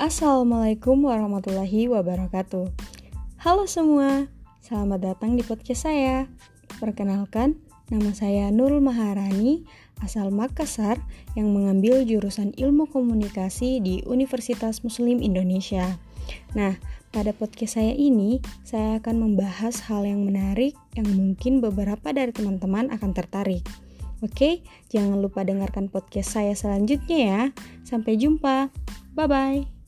Assalamualaikum warahmatullahi wabarakatuh. Halo semua, selamat datang di podcast saya. Perkenalkan, nama saya Nurul Maharani, asal Makassar yang mengambil jurusan Ilmu Komunikasi di Universitas Muslim Indonesia. Nah, pada podcast saya ini, saya akan membahas hal yang menarik yang mungkin beberapa dari teman-teman akan tertarik. Oke, jangan lupa dengarkan podcast saya selanjutnya ya. Sampai jumpa. Bye bye.